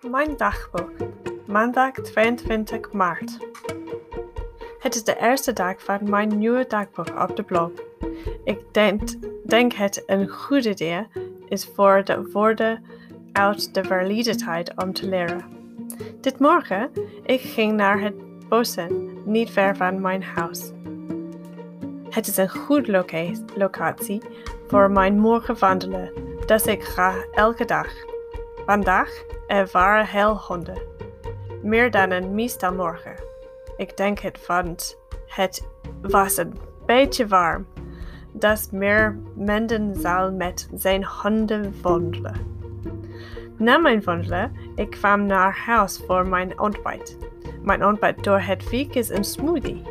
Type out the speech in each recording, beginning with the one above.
Mijn dagboek. Maandag 22 maart. Het is de eerste dag van mijn nieuwe dagboek op de blog. Ik denk, denk het een goed idee is voor de woorden uit de tijd om te leren. Dit morgen, ik ging naar het bossen, niet ver van mijn huis. Het is een goede loca locatie voor mijn morgen wandelen, dat ik ga elke dag. Vandaag er waren heel honden. Meer dan een meestal morgen. Ik denk het, want het was een beetje warm. Dat meer mensen zal met zijn honden wandelen. Na mijn wandelen, ik kwam naar huis voor mijn ontbijt. Mijn ontbijt door het week is een smoothie.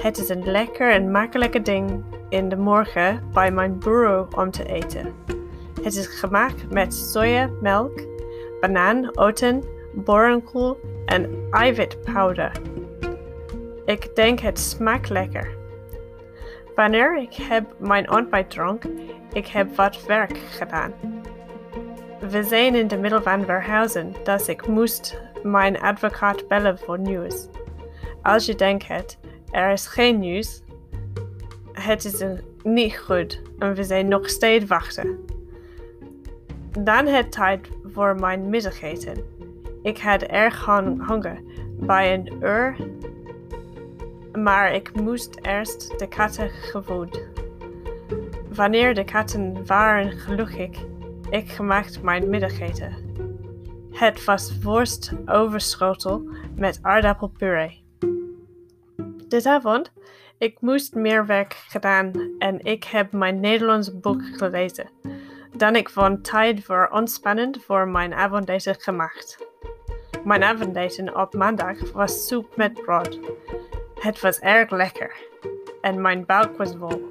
Het is een lekker en makkelijke ding in de morgen bij mijn bureau om te eten. Het is gemaakt met soja, melk, banaan, oten, borenkool en eiwitpowder. Ik denk het smaakt lekker. Wanneer ik heb mijn ontbijt dronk, ik heb wat werk gedaan. We zijn in de middel van verhuizen, dus ik moest mijn advocaat bellen voor nieuws. Als je denkt het, er is geen nieuws, het is niet goed en we zijn nog steeds wachten. Dan het tijd voor mijn middageten. Ik had erg honger bij een uur, maar ik moest eerst de katten gevoed. Wanneer de katten waren gelukkig, ik gemaakt mijn middageten. Het was worst overschotel met aardappelpuree. Dit avond, ik moest meer werk gedaan en ik heb mijn Nederlands boek gelezen. Dan ik vond tijd voor ontspannend voor mijn avondeten gemaakt. Mijn avondeten op maandag was soep met brood. Het was erg lekker en mijn buik was vol.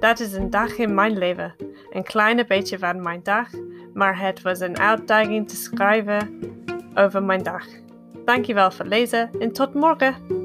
Dat is een dag in mijn leven, een kleine beetje van mijn dag, maar het was een uitdaging te schrijven over mijn dag. Dankjewel voor het lezen en tot morgen!